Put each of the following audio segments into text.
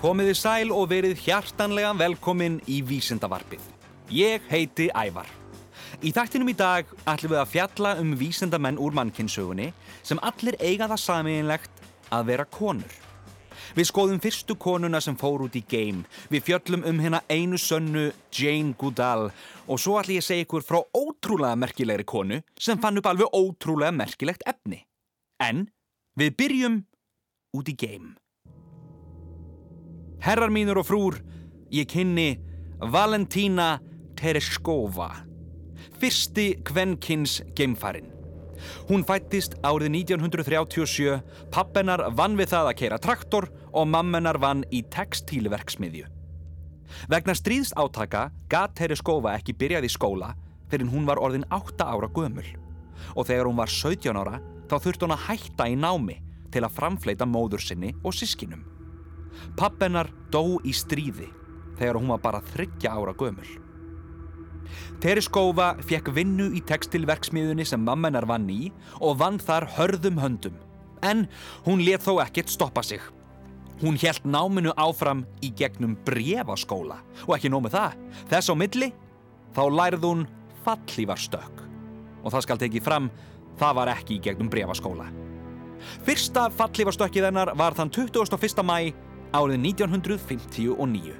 Komiði sæl og verið hjartanlega velkomin í Vísindavarpið. Ég heiti Ævar. Í þættinum í dag ætlum við að fjalla um vísindamenn úr mannkynnsugunni sem allir eiga það samiðinlegt að vera konur. Við skoðum fyrstu konuna sem fór út í game. Við fjöllum um hérna einu sönnu Jane Goodall og svo ætlum ég að segja ykkur frá ótrúlega merkilegri konu sem fann upp alveg ótrúlega merkilegt efni. En við byrjum út í game. Herrar mínur og frúr, ég kynni Valentína Tereskova, fyrsti kvenkins geimfarin. Hún fættist árið 1937, pappennar vann við það að keira traktor og mammenar vann í textílverksmiðju. Vegna stríðst átaka gat Tereskova ekki byrjað í skóla fyrir hún var orðin 8 ára gömul og þegar hún var 17 ára þá þurfti hún að hætta í námi til að framfleita móður sinni og sískinum. Pappennar dó í stríði þegar hún var bara þryggja ára gömul. Tereskova fekk vinnu í textilverksmiðunni sem mammenar vann í og vann þar hörðum höndum. En hún let þó ekkert stoppa sig. Hún helt náminu áfram í gegnum brefaskóla og ekki nómið það. Þess á milli þá lærði hún fallífarstökk. Og það skal tekið fram, það var ekki í gegnum brefaskóla. Fyrsta fallífarstökkið hennar var þann 21. mæ árið 1959.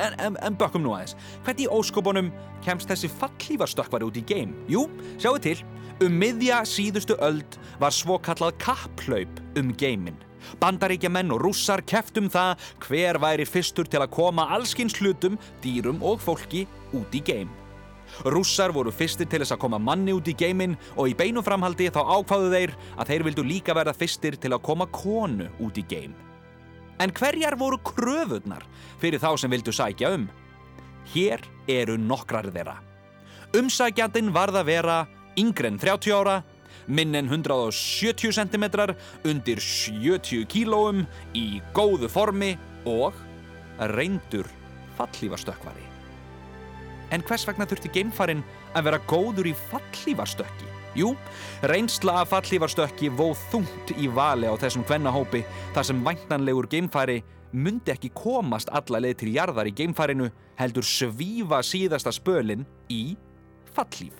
En, en, en bökkum nú aðeins, hvernig í óskopunum kemst þessi fallífarstökkvari út í geim? Jú, sjáu til, um miðja síðustu öld var svo kallað kapplaup um geimin. Bandaríkja menn og rússar keftum það hver væri fyrstur til að koma allskins hlutum, dýrum og fólki út í geim. Rússar voru fyrstir til þess að koma manni út í geimin og í beinu framhaldi þá ákváðu þeir að þeir vildu líka verða fyrstir til að koma konu út í geim. En hverjar voru kröfurnar fyrir þá sem vildu sækja um? Hér eru nokkrar þeirra. Umsækjandin varð að vera yngre en 30 ára, minn en 170 cm, undir 70 kílóum, í góðu formi og reyndur fallífarstökkvari. En hvers vegna þurfti geimfarin að vera góður í fallífarstökki? Jú, reynsla af fallífarstökki vóð þungt í vali á þessum hvennahópi þar sem væntanlegur geimfari myndi ekki komast alla leið til jarðar í geimfarinu heldur svífa síðasta spölin í fallíf.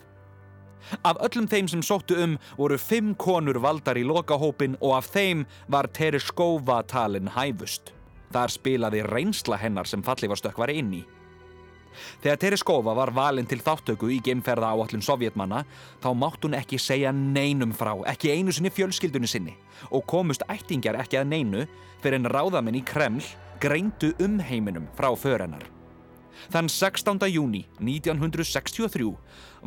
Af öllum þeim sem sóttu um voru fimm konur valdar í lokahópin og af þeim var Tereskova talin hæfust. Þar spilaði reynsla hennar sem fallífarstökk var inn í. Þegar Tereskova var valinn til þáttöku í geimferða áallum sovjetmanna þá mátt hún ekki segja neinum frá, ekki einu sinni fjölskyldunni sinni og komust ættingjar ekki að neinu fyrir en ráðamenn í Kreml greindu um heiminum frá förennar. Þann 16. júni 1963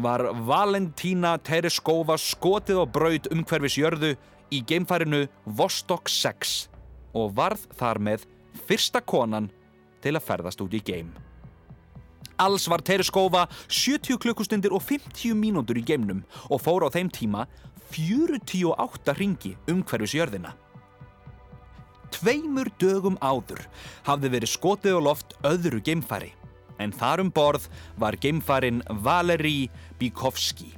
var Valentína Tereskova skotið á braut umhverfis jörðu í geimfærinu Vostok 6 og varð þar með fyrsta konan til að ferðast út í geim. Alls var Tereskova 70 klukkustundir og 50 mínútur í geimnum og fór á þeim tíma 48 ringi umhverfis jörðina. Tveimur dögum áður hafði verið skotið á loft öðru geimfari en þar um borð var geimfarin Valeri Bikovski.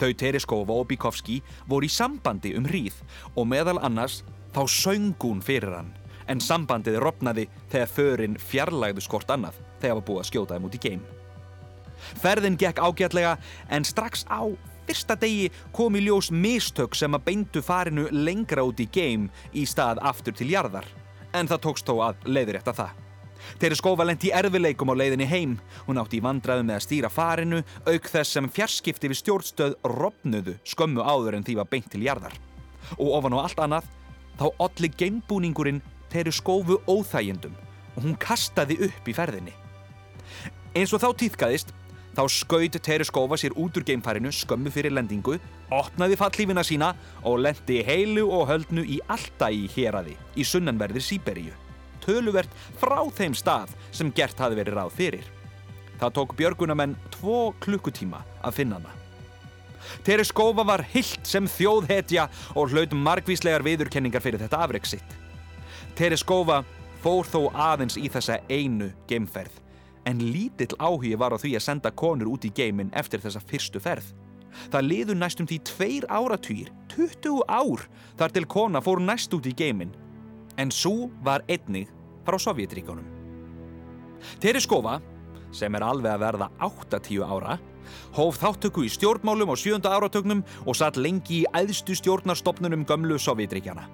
Þau Tereskova og Bikovski voru í sambandi um hríð og meðal annars þá söngún fyrir hann en sambandið rofnaði þegar förin fjarlægðu skort annað þegar var búið að skjóta þeim út í geim. Ferðin gekk ágætlega en strax á fyrsta degi kom í ljós mistök sem að beindu farinu lengra út í geim í stað aftur til jarðar. En það tókst þó að leiðrétta það. Tereskova lendi í erfileikum á leiðinni heim. Hún átti í vandraðu með að stýra farinu auk þess sem fjarskipti við stjórnstöð rofnuðu skömmu áður en því var beint til jarðar. Og ofan á allt annað þá olli geimbúningurinn Tereskovu óþægjendum og hún kastaði upp í ferðinni. Eins og þá týðkaðist, þá skaut Tereskova sér út úr geimfarinu skömmu fyrir lendingu, opnaði fallífina sína og lendi heilu og höldnu í Altai héraði í sunnanverðir Sýberíu. Töluvert frá þeim stað sem gert hafi verið ráð fyrir. Það tók björgunamenn tvo klukkutíma að finna hana. Tereskova var hilt sem þjóðhetja og hlaut margvíslegar viðurkenningar fyrir þetta afreiksitt. Tereskova fór þó aðeins í þessa einu geimferð en lítill áhugi var á því að senda konur út í geimin eftir þessa fyrstu ferð. Það liður næstum því tveir áratýr, 20 ár, þar til kona fór næst út í geimin. En svo var einnig frá Sovjetríkonum. Tereskova, sem er alveg að verða 8-10 ára, hóf þáttöku í stjórnmálum á sjönda áratögnum og satt lengi í æðstu stjórnarstopnunum gömlu Sovjetríkjana.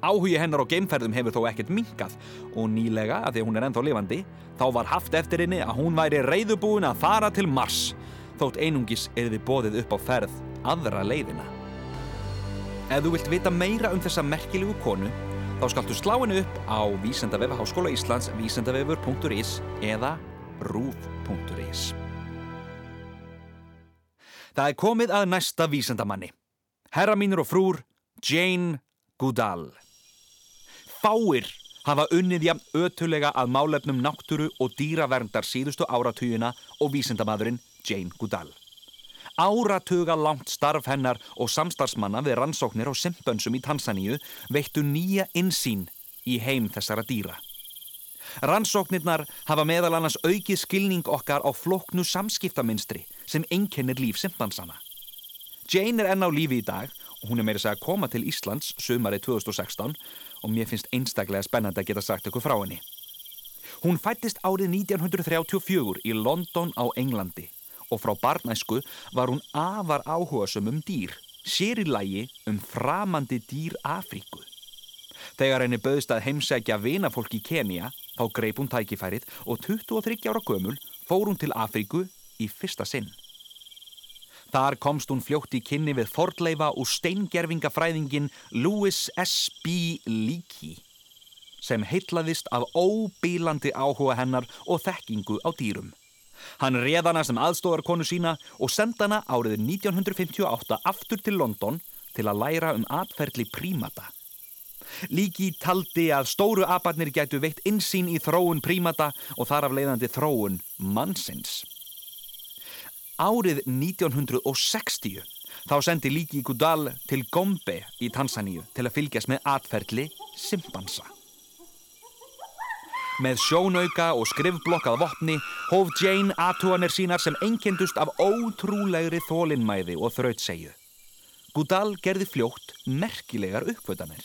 Áhugi hennar á geimferðum hefur þó ekkert minkað og nýlega, að því hún er ennþá lifandi, þá var haft eftir henni að hún væri reyðubúin að fara til Mars, þótt einungis er þið bóðið upp á ferð aðra leiðina. Ef þú vilt vita meira um þessa merkilegu konu, þá skaltu slá henni upp á Vísendavefa Háskóla Íslands, vísendavefur.is eða rúf.is. Það er komið að næsta vísendamanni. Herra mínur og frúr, Jane Goodall. Fáir hafa unnið jafn ötulega að málefnum náttúru og dýraverndar síðustu áratugina og vísendamadurinn Jane Goodall. Áratuga langt starf hennar og samstarfsmanna við rannsóknir og simpönsum í Tansaníu veittu nýja insýn í heim þessara dýra. Rannsóknirnar hafa meðal annars aukið skilning okkar á floknu samskiptaminstri sem einkennir líf simpansana. Jane er enn á lífi í dag og hún er meira að koma til Íslands sömari 2016 og mér finnst einstaklega spennandi að geta sagt ykkur frá henni. Hún fættist árið 1934 í London á Englandi og frá barnæsku var hún afar áhugasum um dýr, sér í lægi um framandi dýr Afríku. Þegar henni bauðst að heimsækja vinafólk í Kenya þá greip hún tækifærið og 23 ára gömul fór hún til Afríku í fyrsta sinn. Þar komst hún fljótt í kynni við fordleifa og steingerfingafræðingin Louis S.B. Leakey sem heitlaðist af óbílandi áhuga hennar og þekkingu á dýrum. Hann reð hana sem aðstóðarkonu sína og senda hana árið 1958 aftur til London til að læra um atferðli prímata. Líki taldi að stóru abarnir gætu veitt insýn í þróun prímata og þar af leiðandi þróun mannsins. Árið 1960 þá sendi Líki Gudal til Gombe í Tansaníu til að fylgjast með atferðli simpansa. Með sjónauka og skrifblokkað vopni hóf Jane aðtúanir sínar sem einkendust af ótrúlegri þólinnmæði og þrautsegju. Gudal gerði fljótt merkilegar uppvötanir.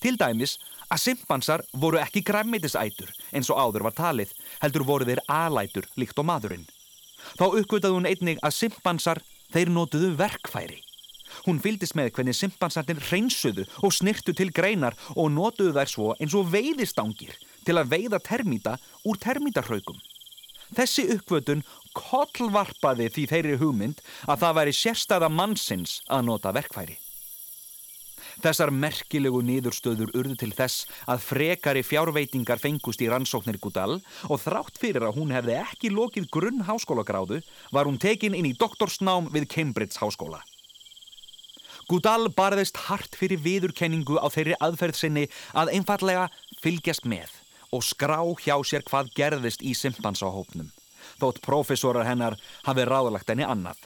Til dæmis að simpansar voru ekki græmitisætur eins og áður var talið, heldur voru þeir alætur líkt á maðurinn. Þá uppvötaði hún einnig að simpansar þeir notuðu verkfæri. Hún fyldist með hvernig simpansarnir reynsuðu og snirtu til greinar og notuðu þær svo eins og veiðistangir til að veiða termíta úr termítarhaugum. Þessi uppvötun kollvarpaði því þeirri hugmynd að það væri sérstæða mannsins að nota verkfæri. Þessar merkilegu niðurstöður urðu til þess að frekari fjárveitingar fengust í rannsóknir Gudal og þrátt fyrir að hún hefði ekki lokið grunn háskólagráðu var hún tekin inn í doktorsnám við Cambridge háskóla. Gudal barðist hart fyrir viðurkenningu á þeirri aðferð sinni að einfallega fylgjast með og skrá hjá sér hvað gerðist í simpansahópnum, þótt profesorar hennar hafi ráðlagt henni annað.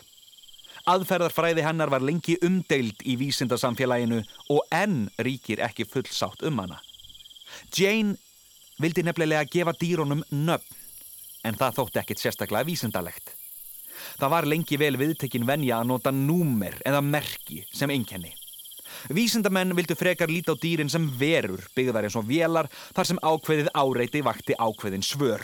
Aðferðarfræði hennar var lengi umdeild í vísindasamfélaginu og enn ríkir ekki fullsátt um hana. Jane vildi nefnilega gefa dýrónum nöfn, en það þótti ekkit sérstaklega vísindalegt. Það var lengi vel viðtekinn venja að nota númer eða merki sem einkenni. Vísindamenn vildu frekar líta á dýrin sem verur byggðar eins og vélar þar sem ákveðið áreiti vakti ákveðin svör.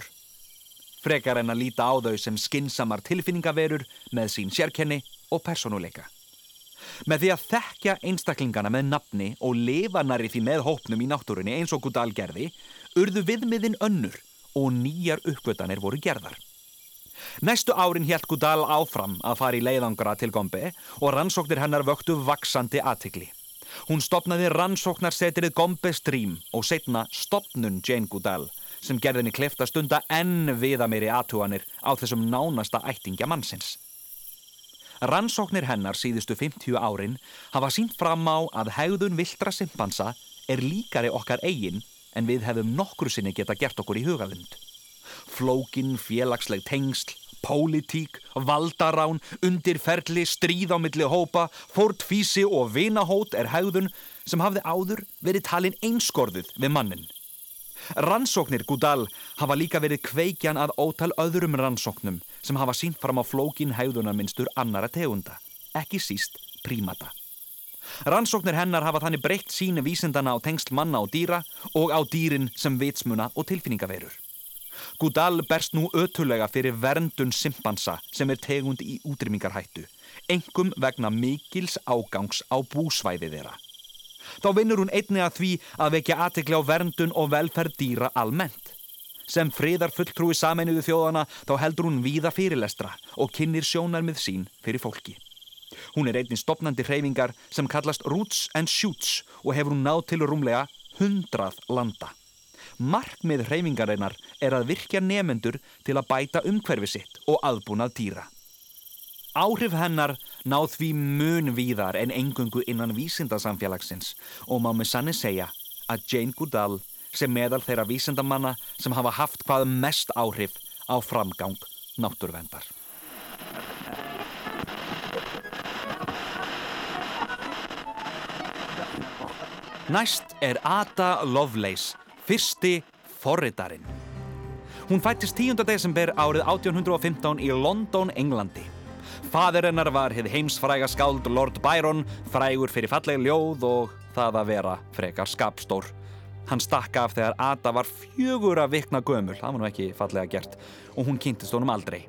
Frekar en að líta á þau sem skinsamar tilfinningaverur með sín sérkenni og personuleika. Með því að þekkja einstaklingana með nafni og lifa nari því með hópnum í náttúrunni eins og Gudal gerði, urðu viðmiðin önnur og nýjar uppgötanir voru gerðar. Næstu árin helt Gudal áfram að fara í leiðangra til Gombe og rannsóknir hennar vöktu vaksandi aðtikli. Hún stopnaði rannsóknarsetrið Gombe Stream og setna stopnun Jane Goodall sem gerðinni klefta stunda enn viða meiri aðtúanir á þessum nánasta ættingja mannsins. Rannsóknir hennar síðustu 50 árin hafa sínt fram á að hegðun viltra simpansa er líkari okkar eigin en við hefum nokkru sinni geta gert okkur í hugavund. Flókin, félagsleg tengsl, pólitík, valdarán, undirferli, stríð á milli hópa, fortfísi og vinahót er hegðun sem hafði áður verið talin einskorðuð við mannin. Rannsóknir Gudal hafa líka verið kveikjan að ótal öðrum rannsóknum sem hafa sínt fram á flókin hegðunarmynstur annara tegunda, ekki síst prímata. Rannsóknir hennar hafa þannig breytt sínu vísindana á tengsl manna og dýra og á dýrin sem vitsmuna og tilfinningaveirur. Goodall berst nú ötulega fyrir verndun simpansa sem er tegund í útrymmingarhættu, engum vegna mikils ágangs á búsvæði þeirra. Þá vinnur hún einni að því að vekja aðtekli á verndun og velferð dýra almennt. Sem friðar fulltrúi sameinuðu þjóðana þá heldur hún víða fyrirlestra og kynir sjónarmið sín fyrir fólki. Hún er einnig stopnandi hreyfingar sem kallast Roots and Shoots og hefur hún náð til rúmlega hundrað landa. Markmið hreyfingarinnar er að virkja nefendur til að bæta umhverfi sitt og aðbúnað dýra. Áhrif hennar náð því mun víðar en engungu innan vísindasamfélagsins og má með sanni segja að Jane Goodall sem meðal þeirra vísindamanna sem hafa haft hvað mest áhrif á framgang náttúruvendar. Næst er Ada Lovelace Fyrsti forritarinn. Hún fættist 10. desember árið 1815 í London, Englandi. Fadir hennar var hið heimsfræga skáld Lord Byron, frægur fyrir falleg ljóð og það að vera frekar skapstór. Hann stakka af þegar Ada var fjögur að vikna gömul, það var nú ekki fallega gert, og hún kynntist honum aldrei.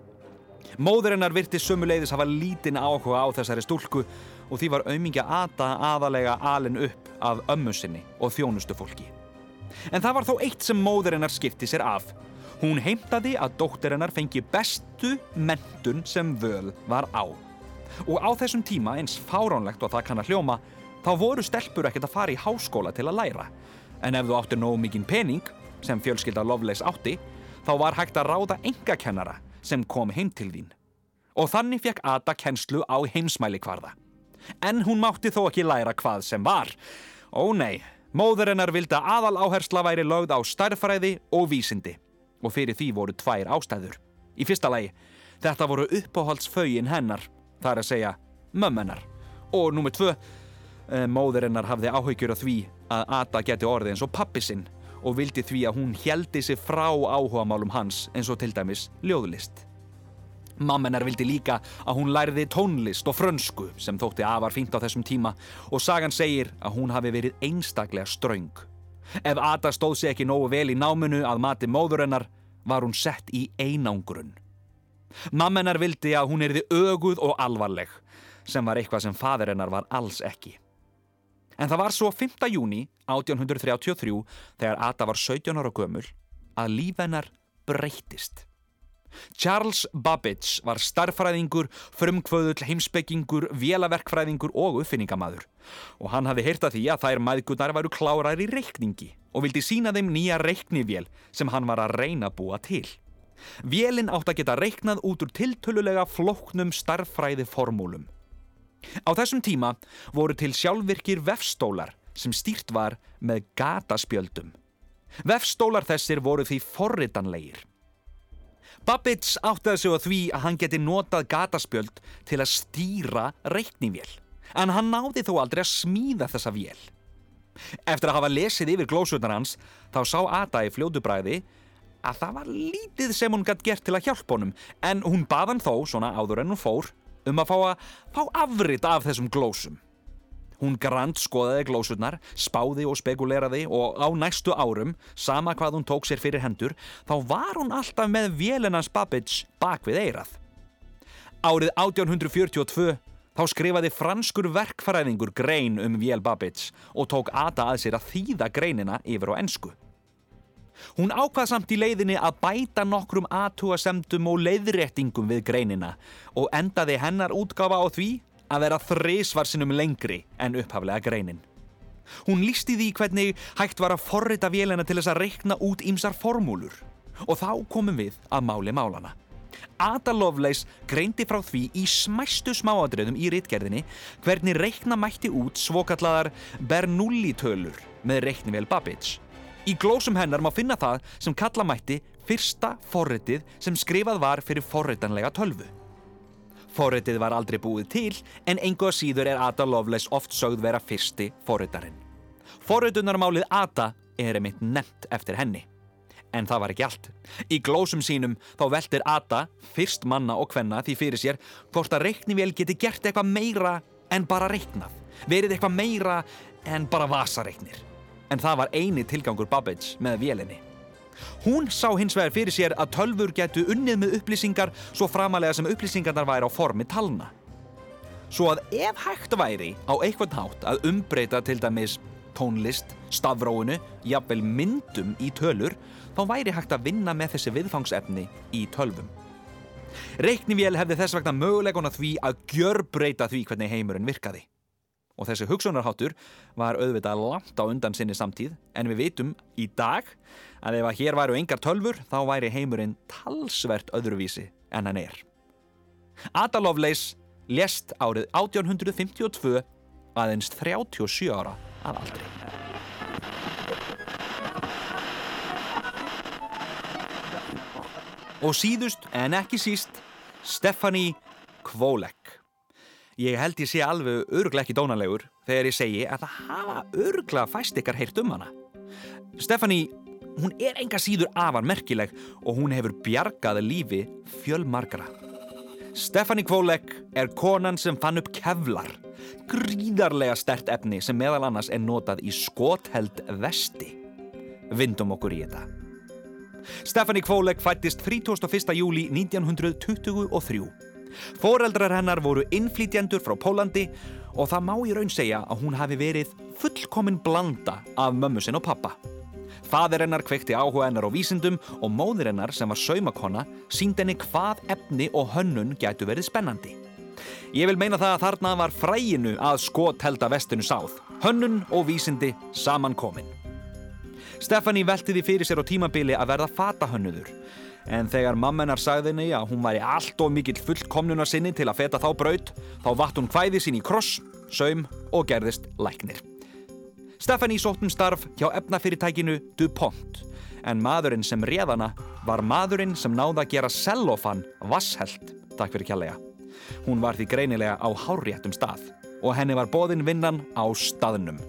Móður hennar virti sömuleiðis hafa lítinn áhuga á þessari stúlku og því var aumingja Ada aðalega alin upp af ömmu sinni og þjónustu fólki. En það var þó eitt sem móðurinnar skipti sér af. Hún heimtaði að dóttirinnar fengi bestu mentun sem völ var á. Og á þessum tíma, eins fáránlegt og það kann að hljóma, þá voru stelpur ekkert að fara í háskóla til að læra. En ef þú átti nógu mikinn pening, sem fjölskylda Lovelace átti, þá var hægt að ráða engakennara sem kom heim til þín. Og þannig fekk Ada kennslu á heimsmæli kvarða. En hún mátti þó ekki læra hvað sem var. Ó nei, Móður hennar vildi að aðal áhersla væri lögð á starfræði og vísindi og fyrir því voru tvær ástæður. Í fyrsta lagi, þetta voru uppáhaldsfögin hennar, það er að segja mömmennar. Og nummið tvö, eh, móður hennar hafði áhaugjur á því að Ada geti orðið eins og pappi sinn og vildi því að hún heldi sig frá áhugamálum hans eins og til dæmis ljóðlist. Mammenar vildi líka að hún læriði tónlist og frönsku sem þótti afar fínt á þessum tíma og sagan segir að hún hafi verið einstaklega ströng. Ef Ada stóð sér ekki nógu vel í náminu að mati móðurinnar var hún sett í einangrun. Mammenar vildi að hún erði öguð og alvarleg sem var eitthvað sem faderinnar var alls ekki. En það var svo 5. júni 1833 þegar Ada var 17 ára gömul að lífennar breytist. Charles Babbage var starfræðingur, frumkvöðull, heimsbyggingur, vélaverkfræðingur og uppfinningamadur og hann hafði heyrt að því að þær maðgunar varu klárar í reikningi og vildi sína þeim nýja reiknivél sem hann var að reyna að búa til. Vélinn átt að geta reiknað út úr tiltölulega flóknum starffræði formúlum. Á þessum tíma voru til sjálfvirkir vefstólar sem stýrt var með gataspjöldum. Vefstólar þessir voru því forritanlegir. Babbage áttaði sig á því að hann geti notað gataspjöld til að stýra reiknivél, en hann náði þó aldrei að smíða þessa vél. Eftir að hafa lesið yfir glósunar hans, þá sá Ada í fljódubræði að það var lítið sem hún gætt gert til að hjálpa honum, en hún baðan þó, svona áður en hún fór, um að fá að fá afrit af þessum glósum. Hún grand skoðaði glósurnar, spáði og spekuleraði og á næstu árum, sama hvað hún tók sér fyrir hendur, þá var hún alltaf með vélinans Babbage bak við eirað. Árið 1842 þá skrifaði franskur verkfæræðingur grein um vél Babbage og tók Ada að sér að þýða greinina yfir á ennsku. Hún ákvað samt í leiðinni að bæta nokkrum aðtúasemdum og leiðréttingum við greinina og endaði hennar útgafa á því að vera þrísvarsinum lengri en upphaflega greinin. Hún lísti því hvernig hægt var að forrita vélina til þess að reikna út ímsar formúlur og þá komum við að máli málana. Ada Lovelace greindi frá því í smæstu smáadröðum í rítgerðinni hvernig reikna mætti út svokalladar Bernoulli-tölur með reiknivél Babbage. Í glósum hennar má finna það sem kalla mætti fyrsta forritið sem skrifað var fyrir forritanlega tölvu. Forritið var aldrei búið til en engu að síður er Ada Lovelace oft sögð vera fyrsti forritarinn. Forritunarmálið Ada er einmitt nefnt eftir henni. En það var ekki allt. Í glósum sínum þá veldir Ada, fyrst manna og kvenna því fyrir sér, hvort að reiknivél geti gert eitthvað meira en bara reiknað, verið eitthvað meira en bara vasareiknir. En það var eini tilgangur Babbage með vélinni. Hún sá hins vegar fyrir sér að tölfur getu unnið með upplýsingar svo framalega sem upplýsingarnar væri á formi talna. Svo að ef hægt væri á eitthvað nátt að umbreyta til dæmis tónlist, stafróinu, jafnvel myndum í tölur, þá væri hægt að vinna með þessi viðfangsefni í tölvum. Reyknivél hefði þess vegna mögulegon að því að gjörbreyta því hvernig heimurinn virkaði. Og þessi hugsunarháttur var auðvitað langt á undan sinni samtíð en við vitum í dag að ef að hér væru engar tölfur þá væri heimurinn talsvert öðruvísi en hann er. Ada Lovelace lest árið 1852 aðeins 37 ára að aldrei. Og síðust en ekki síst Stephanie Kvolek. Ég held ég sé alveg örglega ekki dónalegur þegar ég segi að það hafa örglega fæst ykkar heyrt um hana. Stephanie, hún er enga síður afar merkileg og hún hefur bjargað lífi fjölmarkara. Stephanie Kvolek er konan sem fann upp kevlar, gríðarlega stert efni sem meðal annars er notað í skotheld vesti. Vindum okkur í þetta. Stephanie Kvolek fættist 31. júli 1923. Fóreldrar hennar voru innflýtjendur frá Pólandi og það má í raun segja að hún hafi verið fullkominn blanda af mömmu sinn og pappa. Fadir hennar kveikti áhuga hennar á vísindum og móðir hennar sem var saumakonna sínd henni hvað efni og hönnun gætu verið spennandi. Ég vil meina það að þarna var fræginu að skot held að vestinu sáð. Hönnun og vísindi saman komin. Stephanie velti því fyrir sér á tímabili að verða fatahönnuður. En þegar mammenar sagði henni að hún væri allt og mikill fullkomnunar sinni til að feta þá braut, þá vatt hún hvæði sín í kross, saum og gerðist læknir. Stephanie sótt um starf hjá efnafyrirtækinu DuPont, en maðurinn sem réðana var maðurinn sem náða að gera sellofan vassheld, takk fyrir kjallega. Hún var því greinilega á hárréttum stað og henni var bóðinn vinnan á staðnum.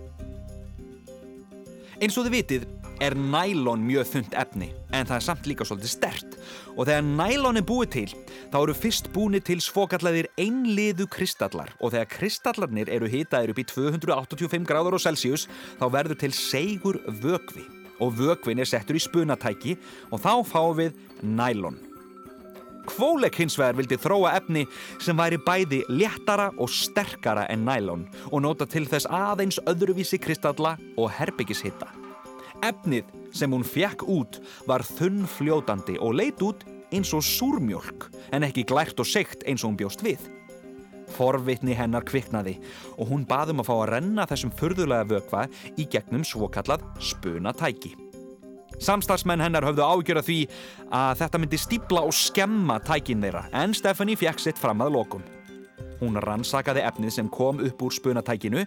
Eins og þið vitið er nælon mjög þund efni en það er samt líka svolítið stert og þegar nælon er búið til þá eru fyrst búið til svokallæðir einliðu kristallar og þegar kristallarnir eru hitaðir upp í 285 gráður og Celsius þá verður til segur vögvi og vögvin er settur í spunatæki og þá fáum við nælon. Kvólek hins vegar vildi þróa efni sem væri bæði léttara og sterkara en nælon og nota til þess aðeins öðruvísi kristalla og herbyggishitta. Efnið sem hún fjekk út var þunnfljótandi og leit út eins og súrmjólk en ekki glært og seikt eins og hún bjóst við. Forvitni hennar kviknaði og hún baðum að fá að renna þessum furðulega vökva í gegnum svokallað spunatæki. Samstagsmenn hennar höfðu ágjörða því að þetta myndi stíbla og skemma tækin þeirra en Stephanie fjekk sitt fram að lokum. Hún rannsakaði efnið sem kom upp úr spunatækinu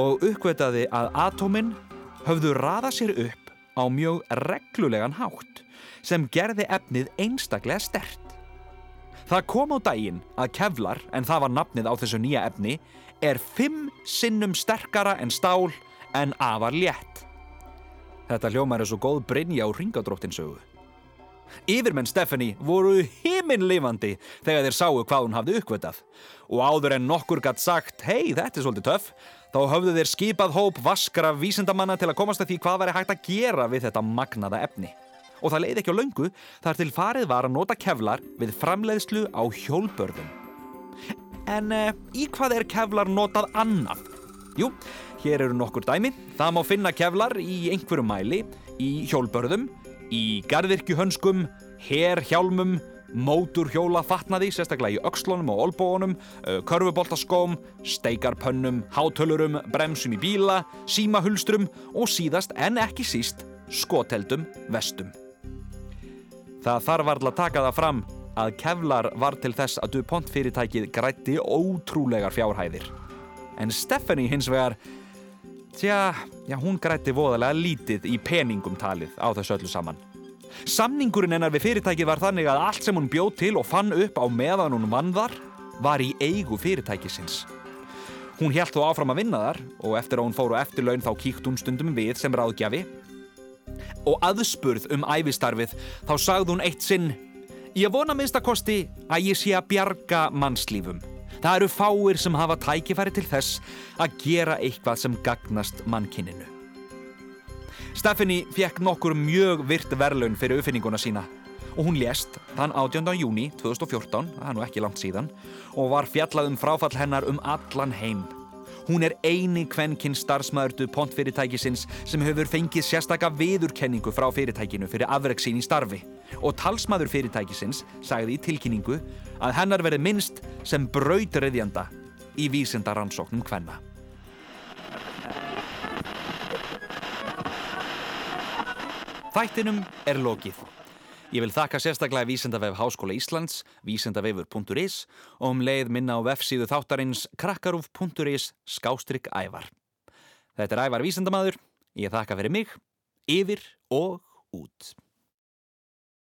og uppkvitaði að atóminn höfðu raða sér upp á mjög reglulegan hátt sem gerði efnið einstaklega stert. Það kom á daginn að kevlar, en það var nafnið á þessu nýja efni, er fimm sinnum sterkara en stál en afar létt. Þetta hljómar er svo góð brinja á ringadróttinsögu. Yfirmenn Stephanie voru himinlifandi þegar þeir sáu hvað hún hafði uppkvötað og áður en nokkur gætt sagt hei þetta er svolítið töff þá höfðu þeir skipað hóp vaskra vísindamanna til að komast að því hvað væri hægt að gera við þetta magnaða efni. Og það leiði ekki á laungu þar til farið var að nota kevlar við framleiðslu á hjólbörðum. En e, í hvað er kevlar notað annað? Jú, hér eru nokkur dæmi. Það má finna kevlar í einhverjum mæli, í hjólbörðum, í gardirkjuhönskum, herhjálmum, móturhjóla fatnaði, sérstaklega í öxlunum og olbóunum, körfuboltaskóm, steikarpönnum, hátölurum, bremsum í bíla, símahulstrum og síðast en ekki síst skoteldum vestum. Það þarf varðla að taka það fram að kevlar var til þess að DuPont fyrirtækið grætti ótrúlegar fjárhæðir. En Stephanie hins vegar, tja, já, hún grætti voðalega lítið í peningum talið á þessu öllu saman. Samningurinn hennar við fyrirtækið var þannig að allt sem hún bjóð til og fann upp á meðan hún vann þar var í eigu fyrirtækisins. Hún held þó áfram að vinna þar og eftir að hún fór á eftirlaun þá kíkt hún stundum við sem ráðgjafi. Og aðspurð um æfistarfið þá sagði hún eitt sinn Ég vona minnstakosti að ég sé að bjarga mannslífum. Það eru fáir sem hafa tækifæri til þess að gera eitthvað sem gagnast mannkinninu. Stephanie fekk nokkur mjög virt verlaun fyrir uppfinninguna sína og hún lést þann 18. júni 2014, það er nú ekki langt síðan, og var fjallað um fráfall hennar um allan heim. Hún er eini kvennkinn starfsmæður DuPont fyrirtækisins sem hefur fengið sérstaka viðurkenningu frá fyrirtækinu fyrir afreiksín í starfi og talsmæður fyrirtækisins sagði í tilkynningu að hennar verið minnst sem brautriðjanda í vísindaransóknum kvenna. Þættinum er lokið. Ég vil þakka sérstaklega Vísendavef Háskóla Íslands, vísendavefur.is og um leið minna á vefsíðu þáttarins krakkarúf.is skástrygg ævar. Þetta er ævar vísendamadur, ég þakka fyrir mig, yfir og út.